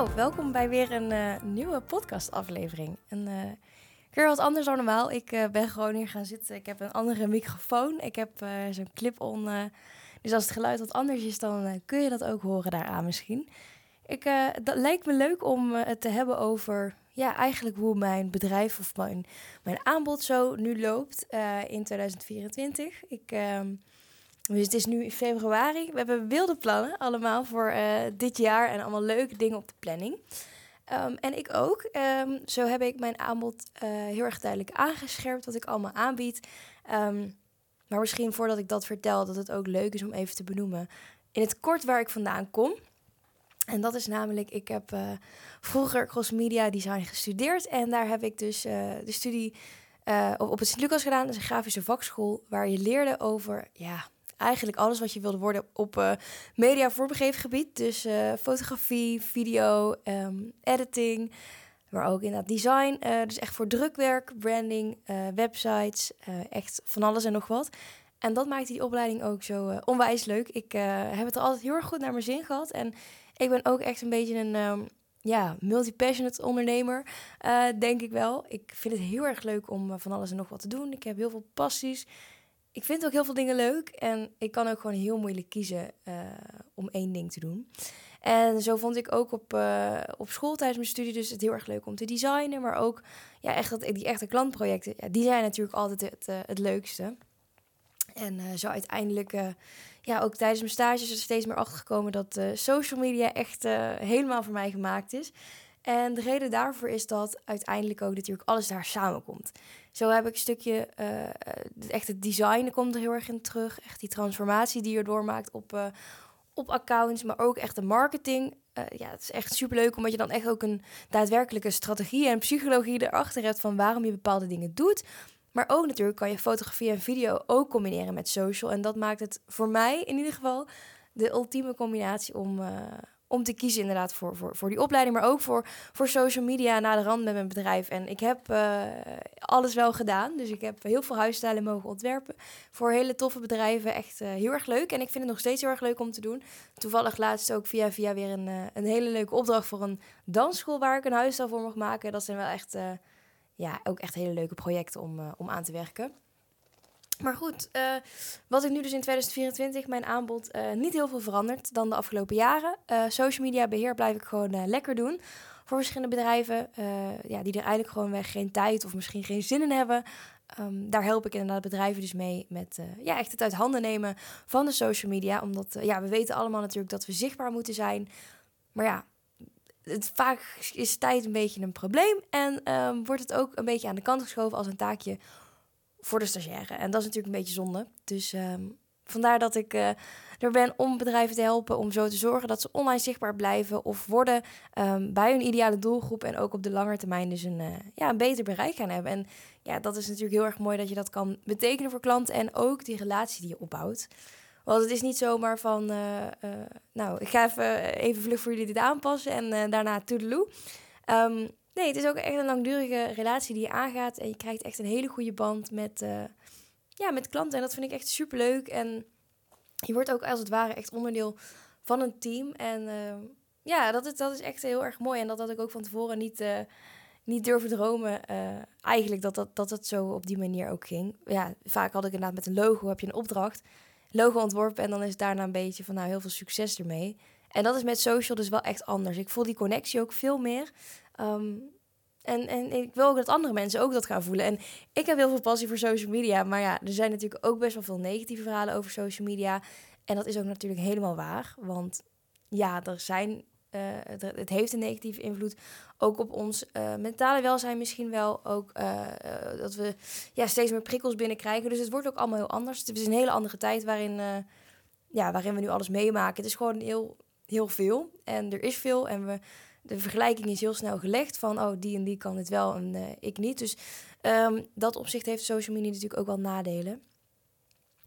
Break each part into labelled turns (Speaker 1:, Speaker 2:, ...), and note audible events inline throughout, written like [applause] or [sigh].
Speaker 1: Welkom bij weer een uh, nieuwe podcastaflevering. Een uh, keer wat anders dan normaal. Ik uh, ben gewoon hier gaan zitten. Ik heb een andere microfoon. Ik heb zo'n clip-on. dus als het geluid wat anders is, dan kun je dat ook horen daaraan misschien. Ik, dat lijkt me leuk om het te hebben over ja, eigenlijk hoe mijn bedrijf of mijn, mijn aanbod zo nu loopt in 2024. Ik ehm, dus het is nu februari. We hebben wilde plannen allemaal voor uh, dit jaar en allemaal leuke dingen op de planning. Um, en ik ook. Um, zo heb ik mijn aanbod uh, heel erg duidelijk aangescherpt wat ik allemaal aanbied. Um, maar misschien voordat ik dat vertel, dat het ook leuk is om even te benoemen. In het kort waar ik vandaan kom. En dat is namelijk, ik heb uh, vroeger cross media design gestudeerd. En daar heb ik dus de studie op het Sint-Lucas gedaan. Dat is een grafische vakschool waar je leerde over ja, eigenlijk alles wat je wilde worden op uh, media voorbegeven gebied. Dus uh, fotografie, video, um, editing, maar ook inderdaad design. Uh, dus echt voor drukwerk, branding, websites, echt van alles en nog wat. En dat maakt die opleiding ook zo onwijs leuk. Ik heb het er altijd heel erg goed naar mijn zin gehad. En ik ben ook echt een beetje een um, ja, multi-passionate ondernemer, denk ik wel. Ik vind het heel erg leuk om van alles en nog wat te doen. Ik heb heel veel passies ik vind ook heel veel dingen leuk. En ik kan ook gewoon heel moeilijk kiezen uh, om één ding te doen. En zo vond ik ook op, uh, op school tijdens mijn studie dus het heel erg leuk om te designen. Maar ook ja, echt dat, die echte klantprojecten, ja, die zijn natuurlijk altijd het, uh, het leukste. En zo uiteindelijk, ja, ook tijdens mijn stages is er steeds meer achtergekomen dat social media echt helemaal voor mij gemaakt is. En de reden daarvoor is dat uiteindelijk ook natuurlijk alles daar samenkomt. Zo heb ik een stukje, uh, echt het design komt er heel erg in terug. Echt die transformatie die je doormaakt op, uh, op accounts, maar ook echt de marketing. Ja, het is echt superleuk omdat je dan echt ook een daadwerkelijke strategie en psychologie erachter hebt van waarom je bepaalde dingen doet. Maar ook natuurlijk kan je fotografie en video ook combineren met social. En dat maakt het voor mij in ieder geval de ultieme combinatie om, om te kiezen inderdaad voor, voor, voor die opleiding, maar ook voor, voor social media na de rand met mijn bedrijf. En ik heb uh, alles wel gedaan. Dus ik heb heel veel huisstijlen mogen ontwerpen voor hele toffe bedrijven. Echt uh, heel erg leuk. En ik vind het nog steeds heel erg leuk om te doen. Toevallig laatst ook via via weer een, uh, een hele leuke opdracht voor een dansschool waar ik een huisstijl voor mag maken. Dat zijn wel echt, ja, ook echt hele leuke projecten om, om aan te werken. Maar goed, uh, wat ik nu dus in 2024, mijn aanbod uh, niet heel veel veranderd dan de afgelopen jaren. Uh, social media beheer blijf ik gewoon lekker doen voor verschillende bedrijven ja, die er eigenlijk gewoon weg geen tijd of misschien geen zin in hebben. Um, daar help ik inderdaad bedrijven dus mee met ja, echt het uit handen nemen van de social media. Omdat ja, we weten allemaal natuurlijk dat we zichtbaar moeten zijn. Maar ja, het, vaak is tijd een beetje een probleem en um, wordt het ook een beetje aan de kant geschoven als een taakje voor de stagiaire. En dat is natuurlijk een beetje zonde. Dus um, vandaar dat ik uh, er ben om bedrijven te helpen om zo te zorgen dat ze online zichtbaar blijven of worden um, bij hun ideale doelgroep en ook op de lange termijn dus een, uh, ja, een beter bereik gaan hebben. En ja, dat is natuurlijk heel erg mooi dat je dat kan betekenen voor klanten en ook die relatie die je opbouwt. Want het is niet zomaar van, uh, nou, ik ga even, even vlug voor jullie dit aanpassen en daarna toedeloe. Um, Nee, het is ook echt een langdurige relatie die je aangaat. En je krijgt echt een hele goede band met, uh, ja, met klanten. En dat vind ik echt super leuk. En je wordt ook als het ware echt onderdeel van een team. En uh, ja, dat is, dat is echt heel erg mooi. En dat had ik ook van tevoren niet, uh, niet durven dromen. eigenlijk dat, dat, dat het zo op die manier ook ging. Ja, vaak had ik inderdaad met een logo heb je een opdracht. Logo ontworpen en dan is het daarna een beetje van nou heel veel succes ermee. En dat is met social dus wel echt anders. Ik voel die connectie ook veel meer. Um, en, en ik wil ook dat andere mensen ook dat gaan voelen. En ik heb heel veel passie voor social media. Maar ja, er zijn natuurlijk ook best wel veel negatieve verhalen over social media. En dat is ook natuurlijk helemaal waar. Want ja, er zijn, uh, het heeft een negatieve invloed. Ook op ons uh, mentale welzijn misschien wel. Ook uh, dat we ja, steeds meer prikkels binnenkrijgen. Dus het wordt ook allemaal heel anders. Het is een hele andere tijd waarin, ja, waarin we nu alles meemaken. Het is gewoon heel, heel veel. En er is veel. En we de vergelijking is heel snel gelegd van, oh, die en die kan het wel en uh, ik niet. Dus um, dat opzicht heeft social media natuurlijk ook wel nadelen.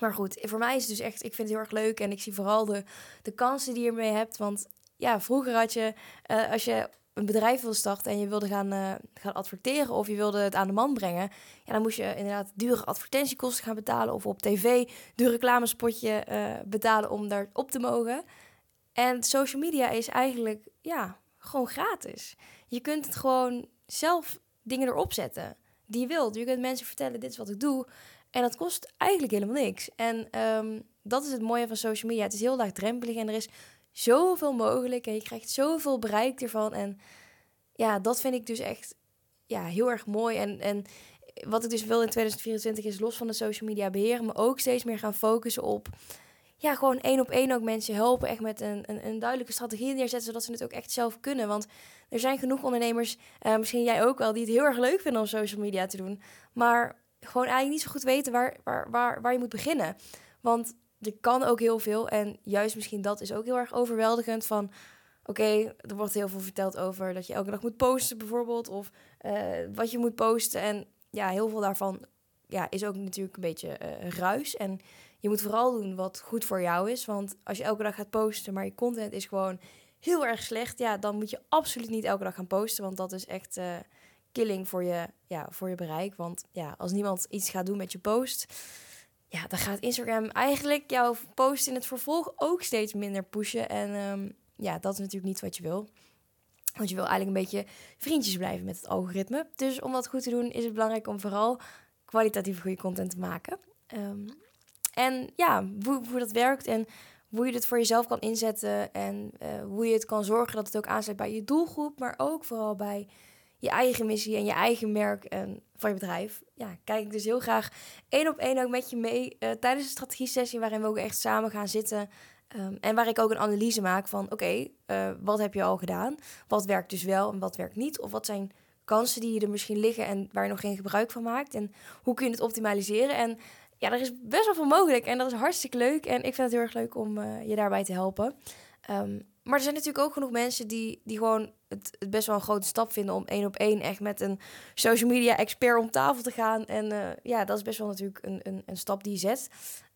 Speaker 1: Maar goed, voor mij is het dus echt, ik vind het heel erg leuk en ik zie vooral de, de kansen die je ermee hebt. Want ja, vroeger had je, uh, als je een bedrijf wilde starten en je wilde gaan, uh, gaan adverteren of je wilde het aan de man brengen, ja, dan moest je inderdaad dure advertentiekosten gaan betalen of op tv duur reclamespotje betalen om daar op te mogen. En social media is eigenlijk, ja, gewoon gratis. Je kunt het gewoon zelf dingen erop zetten die je wilt. Je kunt mensen vertellen, dit is wat ik doe. En dat kost eigenlijk helemaal niks. En ehm, dat is het mooie van social media. Het is heel laagdrempelig en er is zoveel mogelijk. En je krijgt zoveel bereik ervan. En ja, dat vind ik dus echt ja, heel erg mooi. En, en wat ik dus wil in 2024 is los van de social media beheren, maar ook steeds meer gaan focussen op ja, gewoon één op één ook mensen helpen. Echt met een, een, een, duidelijke strategie neerzetten, zodat ze het ook echt zelf kunnen. Want er zijn genoeg ondernemers, uh, misschien jij ook wel, die het heel erg leuk vinden om social media te doen. Maar gewoon eigenlijk niet zo goed weten waar, waar, waar, waar je moet beginnen. Want er kan ook heel veel. En juist misschien dat is ook heel erg overweldigend van... Oké, er wordt heel veel verteld over dat je elke dag moet posten bijvoorbeeld. Of uh, wat je moet posten. En ja, heel veel daarvan ja, is ook natuurlijk een beetje uh, ruis. En je moet vooral doen wat goed voor jou is. Want als je elke dag gaat posten, maar je content is gewoon heel erg slecht, ja, dan moet je absoluut niet elke dag gaan posten. Want dat is echt uh, killing voor je, ja, voor je bereik. Want ja, als niemand iets gaat doen met je post, ja, dan gaat Instagram eigenlijk jouw post in het vervolg ook steeds minder pushen. En um, ja, dat is natuurlijk niet wat je wil. Want je wil eigenlijk een beetje vriendjes blijven met het algoritme. Dus om dat goed te doen is het belangrijk om vooral kwalitatief goede content te maken. Um, en ja, hoe, hoe dat werkt en hoe je het voor jezelf kan inzetten. En uh, hoe je het kan zorgen dat het ook aansluit bij je doelgroep. Maar ook vooral bij je eigen missie en je eigen merk en van je bedrijf. Ja, kijk ik dus heel graag één op één ook met je mee uh, tijdens de strategie-sessie, waarin we ook echt samen gaan zitten. Um, en waar ik ook een analyse maak van: oké, uh, wat heb je al gedaan? Wat werkt dus wel en wat werkt niet? Of wat zijn kansen die er misschien liggen en waar je nog geen gebruik van maakt? En hoe kun je het optimaliseren? En ja, er is best wel veel mogelijk en dat is hartstikke leuk. En ik vind het heel erg leuk om uh, je daarbij te helpen. Um, maar er zijn natuurlijk ook genoeg mensen die, die gewoon het, het, best wel een grote stap vinden om één op één echt met een social media expert om tafel te gaan. En uh, ja, dat is best wel natuurlijk een, een, een stap die je zet.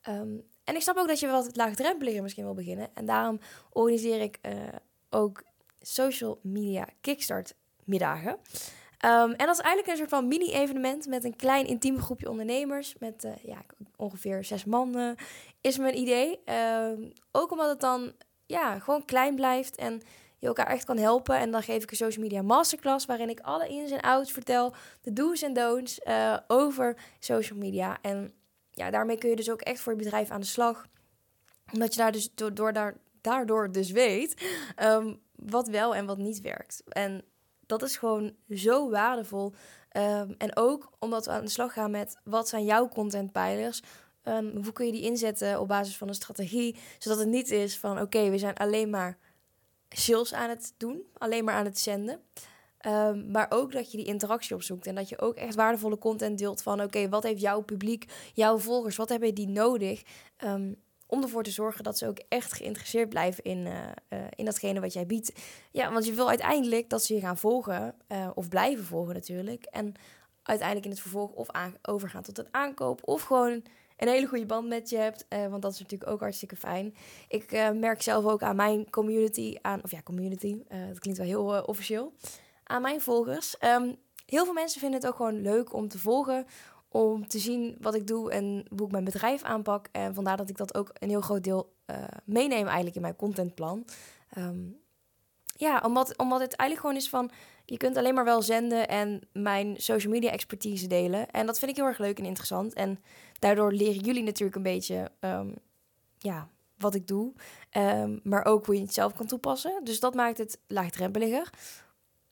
Speaker 1: Um, en ik snap ook dat je wat laagdrempeliger misschien wil beginnen. En daarom organiseer ik uh, ook social media kickstart middagen. Um, en dat is eigenlijk een soort van mini-evenement met een klein intiem groepje ondernemers. Met uh, ja, ongeveer zes man is mijn idee. Um, ook omdat het dan ja, gewoon klein blijft en je elkaar echt kan helpen. En dan geef ik een social media masterclass waarin ik alle ins en outs vertel. De do's en don'ts uh, over social media. En ja, daarmee kun je dus ook echt voor je bedrijf aan de slag. Omdat je daar dus door, daar, daardoor dus weet um, wat wel en wat niet werkt. En dat is gewoon zo waardevol. Um, en ook omdat we aan de slag gaan met wat zijn jouw contentpijlers. Um, hoe kun je die inzetten op basis van een strategie, zodat het niet is van oké, we zijn alleen maar sales aan het doen, alleen maar aan het zenden. Um, maar ook dat je die interactie opzoekt en dat je ook echt waardevolle content deelt van oké, wat heeft jouw publiek, jouw volgers, wat hebben die nodig? Om ervoor te zorgen dat ze ook echt geïnteresseerd blijven in, uh, uh, in datgene wat jij biedt. Ja, want je wil uiteindelijk dat ze je gaan volgen, uh, of blijven volgen natuurlijk. En uiteindelijk in het vervolg of aan, overgaan tot een aankoop, of gewoon een hele goede band met je hebt. want dat is natuurlijk ook hartstikke fijn. Ik merk zelf ook aan mijn community, aan, of ja, community, dat klinkt wel heel officieel, aan mijn volgers. Um, heel veel mensen vinden het ook gewoon leuk om te volgen om te zien wat ik doe en hoe ik mijn bedrijf aanpak. En vandaar dat ik dat ook een heel groot deel uh, meeneem eigenlijk in mijn contentplan. Um, ja, omdat, omdat het eigenlijk gewoon is van... je kunt alleen maar wel zenden en mijn social media expertise delen. En dat vind ik heel erg leuk en interessant. En daardoor leren jullie natuurlijk een beetje... Um, ja, wat ik doe. Um, maar ook hoe je het zelf kan toepassen. Dus dat maakt het laagdrempeliger.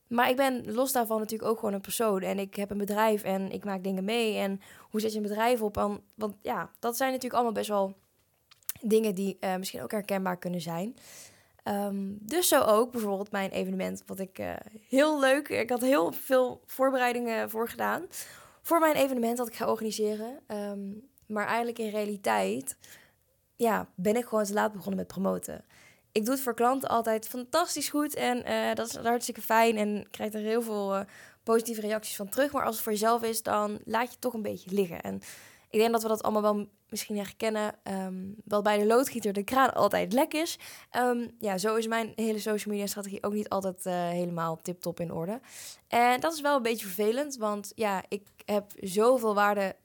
Speaker 1: Maar ik ben los daarvan natuurlijk ook gewoon een persoon. En ik heb een bedrijf en ik maak dingen mee. En hoe zet je een bedrijf op? Want ja, dat zijn natuurlijk allemaal best wel dingen die uh, misschien ook herkenbaar kunnen zijn. Um, dus zo ook bijvoorbeeld mijn evenement, wat ik uh, heel leuk... Ik had heel veel voorbereidingen voor gedaan. Voor mijn evenement dat ik ga organiseren. Um, maar eigenlijk in realiteit ja, ben ik gewoon te laat begonnen met promoten ik doe het voor klanten altijd fantastisch goed. En uh, dat is hartstikke fijn. En krijg er heel veel uh, positieve reacties van terug. Maar als het voor jezelf is, dan laat je het toch een beetje liggen. En ik denk dat we dat allemaal wel misschien herkennen. Um, wel bij de loodgieter de kraan altijd lek is. Um, ja, zo is mijn hele social media strategie ook niet altijd uh, helemaal tip-top in orde. En dat is wel een beetje vervelend. Want ja, ik heb zoveel waarde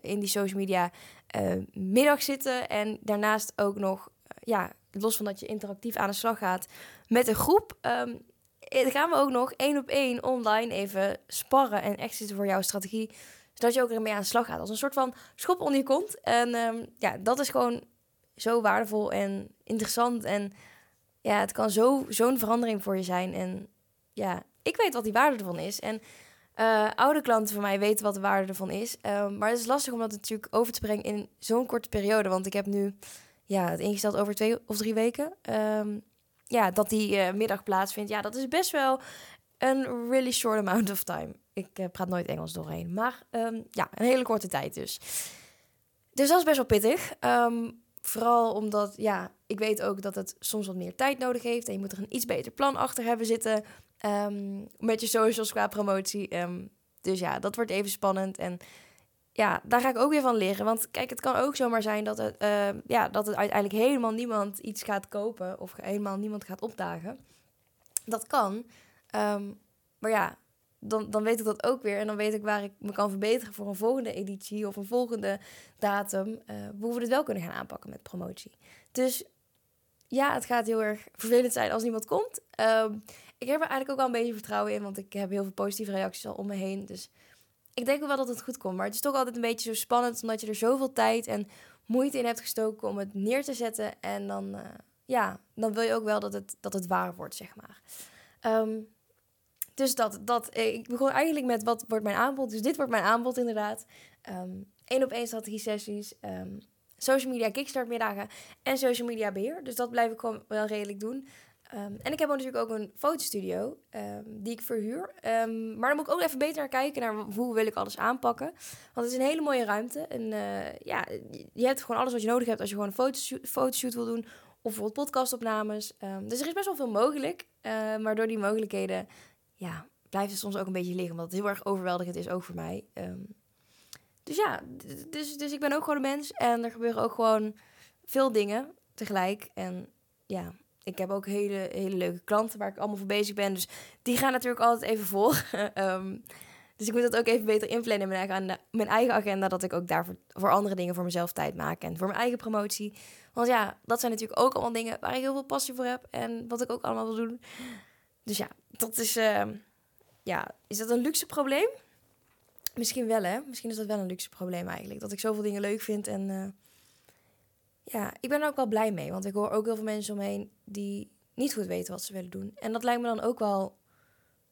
Speaker 1: in die social media middag zitten. En daarnaast ook nog ja, los van dat je interactief aan de slag gaat met een groep, um, eh, gaan we ook nog één op één online even sparren en echt zitten voor jouw strategie. Zodat je ook ermee aan de slag gaat. Als een soort van schop onder je kont. En ehm, ja, dat is gewoon zo waardevol en interessant. En ja, het kan zo, zo'n verandering voor je zijn. En ja, ik weet wat die waarde ervan is. En uh, oude klanten van mij weten wat de waarde ervan is. Um, maar het is lastig om dat natuurlijk over te brengen in zo'n korte periode. Want ik heb nu ja, het ingesteld over twee of drie weken. Um, ja, dat die uh, middag plaatsvindt. Ja, dat is best wel een really short amount of time. Ik uh, praat nooit Engels doorheen. Maar um, ja, een hele korte tijd dus. Dus dat is best wel pittig. Um, vooral omdat, ja, ik weet ook dat het soms wat meer tijd nodig heeft. En je moet er een iets beter plan achter hebben zitten. Met je socials qua promotie. dus ja, dat wordt even spannend. En ja, daar ga ik ook weer van leren. Want kijk, het kan ook zomaar zijn dat het, uh, ja, dat het uiteindelijk helemaal niemand iets gaat kopen of helemaal niemand gaat opdagen. Dat kan. Um, maar ja, dan, dan weet ik dat ook weer. En dan weet ik waar ik me kan verbeteren voor een volgende editie of een volgende datum. Uh, hoe we het wel kunnen gaan aanpakken met promotie. Dus ja, het gaat heel erg vervelend zijn als niemand komt. Um, ik heb er eigenlijk ook wel een beetje vertrouwen in, want ik heb heel veel positieve reacties al om me heen. Dus ik denk wel dat het goed komt. Maar het is toch altijd een beetje zo spannend, omdat je er zoveel tijd en moeite in hebt gestoken om het neer te zetten. En dan, uh, ja, dan wil je ook wel dat het, dat het waar wordt, zeg maar. Um, dus dat, dat, eh, ik begon eigenlijk met wat wordt mijn aanbod. Dus dit wordt mijn aanbod inderdaad. Um, op één strategie sessies, um, social media kickstart middagen en social media beheer. Dus dat blijf ik gewoon wel redelijk doen. Um, en ik heb natuurlijk ook een fotostudio um, die ik verhuur. Um, maar dan moet ik ook even beter naar kijken naar hoe wil ik alles aanpakken. Want het is een hele mooie ruimte. En uh, ja, je hebt gewoon alles wat je nodig hebt als je gewoon een fotoshoot, fotoshoot wil doen. Of bijvoorbeeld podcastopnames. dus er is best wel veel mogelijk. Uh, maar door die mogelijkheden ja, blijft het soms ook een beetje liggen. Omdat het heel erg overweldigend is, ook voor mij. dus ja, dus, dus ik ben ook gewoon een mens. En er gebeuren ook gewoon veel dingen tegelijk. En ja, ik heb ook hele, hele leuke klanten waar ik allemaal voor bezig ben. Dus die gaan natuurlijk altijd even voor. um, [laughs] dus ik moet dat ook even beter inplannen in mijn eigen, mijn eigen agenda. Dat ik ook daarvoor voor andere dingen voor mezelf tijd maak. En voor mijn eigen promotie. Want ja, dat zijn natuurlijk ook allemaal dingen waar ik heel veel passie voor heb. En wat ik ook allemaal wil doen. Dus ja, dat is... Uh, ja, is dat een luxe probleem? Misschien wel, hè? Misschien is dat wel een luxe probleem eigenlijk. Dat ik zoveel dingen leuk vind en... Uh, ja, ik ben er ook wel blij mee. Want ik hoor ook heel veel mensen omheen die niet goed weten wat ze willen doen. En dat lijkt me dan ook wel,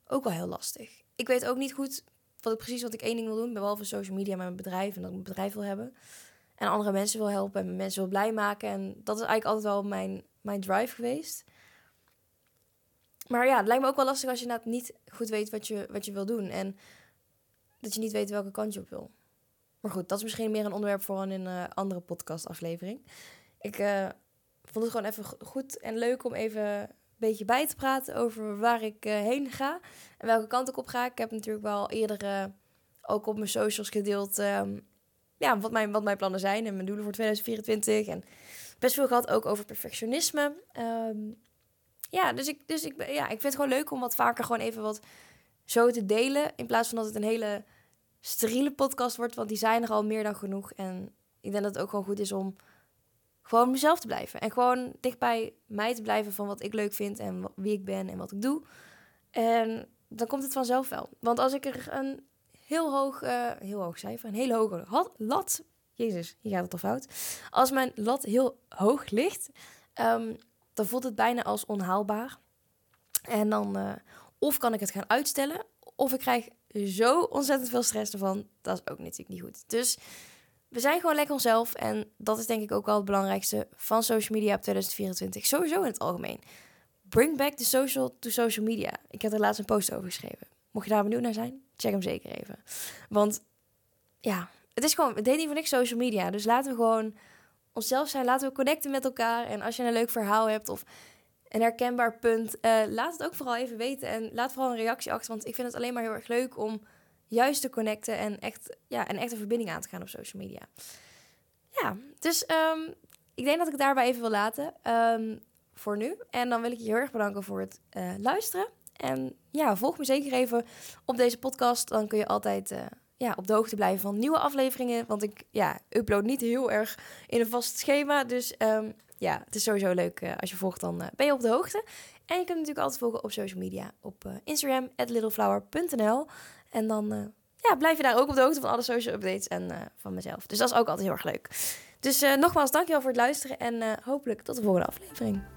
Speaker 1: ook wel heel lastig. Ik weet ook niet goed wat ik precies wat ik één ding wil doen. Behalve social media met mijn bedrijf en dat ik een bedrijf wil hebben. En andere mensen wil helpen en mensen wil blij maken. En dat is eigenlijk altijd wel mijn, mijn drive geweest. Maar ja, het lijkt me ook wel lastig als je niet goed weet wat je, wat je wil doen. En dat je niet weet welke kant je op wil. Maar goed, dat is misschien meer een onderwerp voor een uh, andere podcastaflevering. Ik uh, vond het gewoon even goed en leuk om even een beetje bij te praten over waar ik uh, heen ga en welke kant ik op ga. Ik heb natuurlijk wel eerder ook op mijn socials gedeeld um, ja, wat, mijn, wat mijn plannen zijn en mijn doelen voor 2024. En best veel gehad ook over perfectionisme. Um, ja, dus, ik, dus ik, ja, ik vind het gewoon leuk om wat vaker gewoon even wat zo te delen. In plaats van dat het een hele steriele podcast wordt, want die zijn er al meer dan genoeg. En ik denk dat het ook gewoon goed is om gewoon mezelf te blijven. En gewoon dicht bij mij te blijven van wat ik leuk vind en wie ik ben en wat ik doe. En dan komt het vanzelf wel. Want als ik er een heel hoog, uh, heel hoog cijfer, een hele hoge lat, jezus, hier gaat het al fout. Als mijn lat heel hoog ligt, um, dan voelt het bijna als onhaalbaar. En dan, uh, of kan ik het gaan uitstellen, of ik krijg zo ontzettend veel stress ervan. Dat is ook natuurlijk niet goed. Dus we zijn gewoon lekker onszelf. En dat is denk ik ook wel het belangrijkste van social media op 2024. Sowieso in het algemeen. Bring back the social to social media. Ik heb er laatst een post over geschreven. Mocht je daar benieuwd naar zijn, check hem zeker even. Want ja, het is gewoon, het deed niet niks social media. Dus laten we gewoon onszelf zijn. Laten we connecten met elkaar. En als je een leuk verhaal hebt of een herkenbaar punt. Uh, laat het ook vooral even weten en laat vooral een reactie achter. Want ik vind het alleen maar heel erg leuk om juist te connecten en echt ja, een echte verbinding aan te gaan op social media. Ja, dus um, ik denk dat ik het daarbij even wil laten um, voor nu. En dan wil ik je heel erg bedanken voor het uh, luisteren. En ja, volg me zeker even op deze podcast. Dan kun je altijd uh, ja, op de hoogte blijven van nieuwe afleveringen. Want ik ja, upload niet heel erg in een vast schema. Dus um, ja, het is sowieso leuk als je volgt, dan ben je op de hoogte. En je kunt natuurlijk altijd volgen op social media. Op Instagram, littleflower.nl. En dan ja, blijf je daar ook op de hoogte van alle social updates en van mezelf. Dus dat is ook altijd heel erg leuk. Dus nogmaals, dankjewel voor het luisteren en hopelijk tot de volgende aflevering.